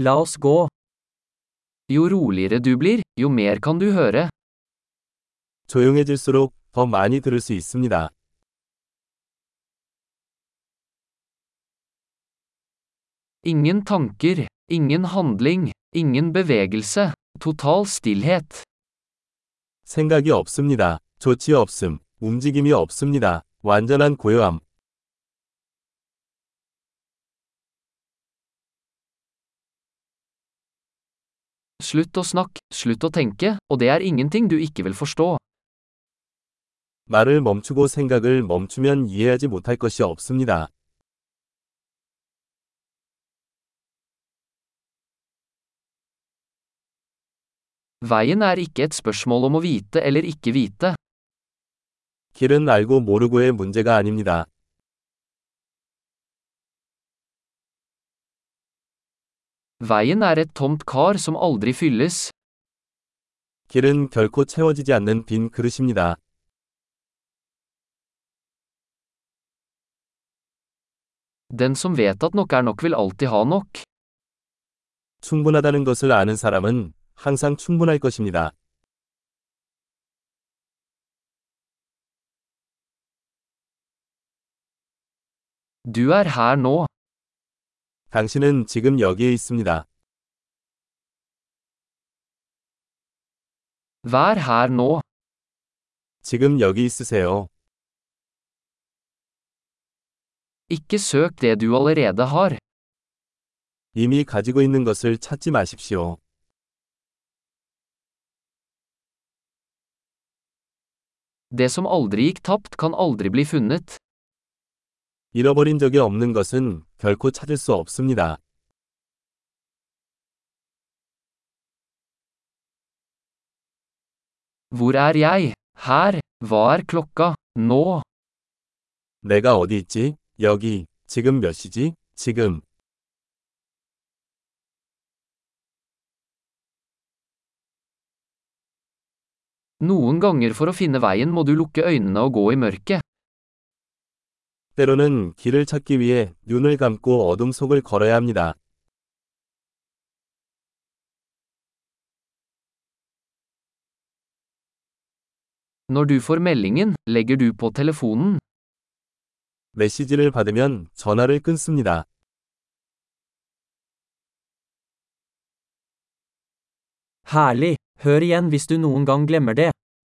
La oss gå. Jo roligere du blir, jo mer kan du høre. 조용해질수록 더 많이 들을 수 있습니다. Ingen tanker, ingen handling, ingen bevegelse, total stillhet. 생각이 없습니다. 조치 없음, 움직임이 없습니다. 완전한 고요함. Slutt å snakke, slutt å tenke, og det er ingenting du ikke vil forstå. 말을 멈추고 생각을 멈추면 이해하지 못할 것이 없습니다. Veien er ikke et spørsmål om å vite eller ikke vite. 길은 알고 모르고의 문제가 아닙니다. Veien er et tomt kar som aldri fylles. 길은 결코 채워지지 않는 빈 그릇입니다. Den som vet at nok er nok vil alltid ha nok. 충분하다는 것을 아는 사람은 항상 충분할 것입니다. Du er her nå. 당신은 지금 여기에 있습니다. Vær her nå. 지금 여기 있으세요. Ikke søk det du allerede har. 이미 가지고 있는 것을 찾지 마십시오. Det som aldri gikk tapt kan aldri bli funnet. 잃어버린 적이 없는 것은 결코 찾을 수 없습니다. Hvor er jeg? Her. Hva er klokka? Nå. 내가 어디 있지? 여기. 지금 몇 시지? 지금. Noen ganger for å finne veien må du lukke øynene og gå i mørket. 때로는 길을 찾기 위해 눈을 감고 어둠 속을 걸어야 합니다. Når du får meldingen, legger du på telefonen. 메시지를 받으면 전화를 끊습니다. Herlig. Hør igjen hvis du noen gang glemmer det.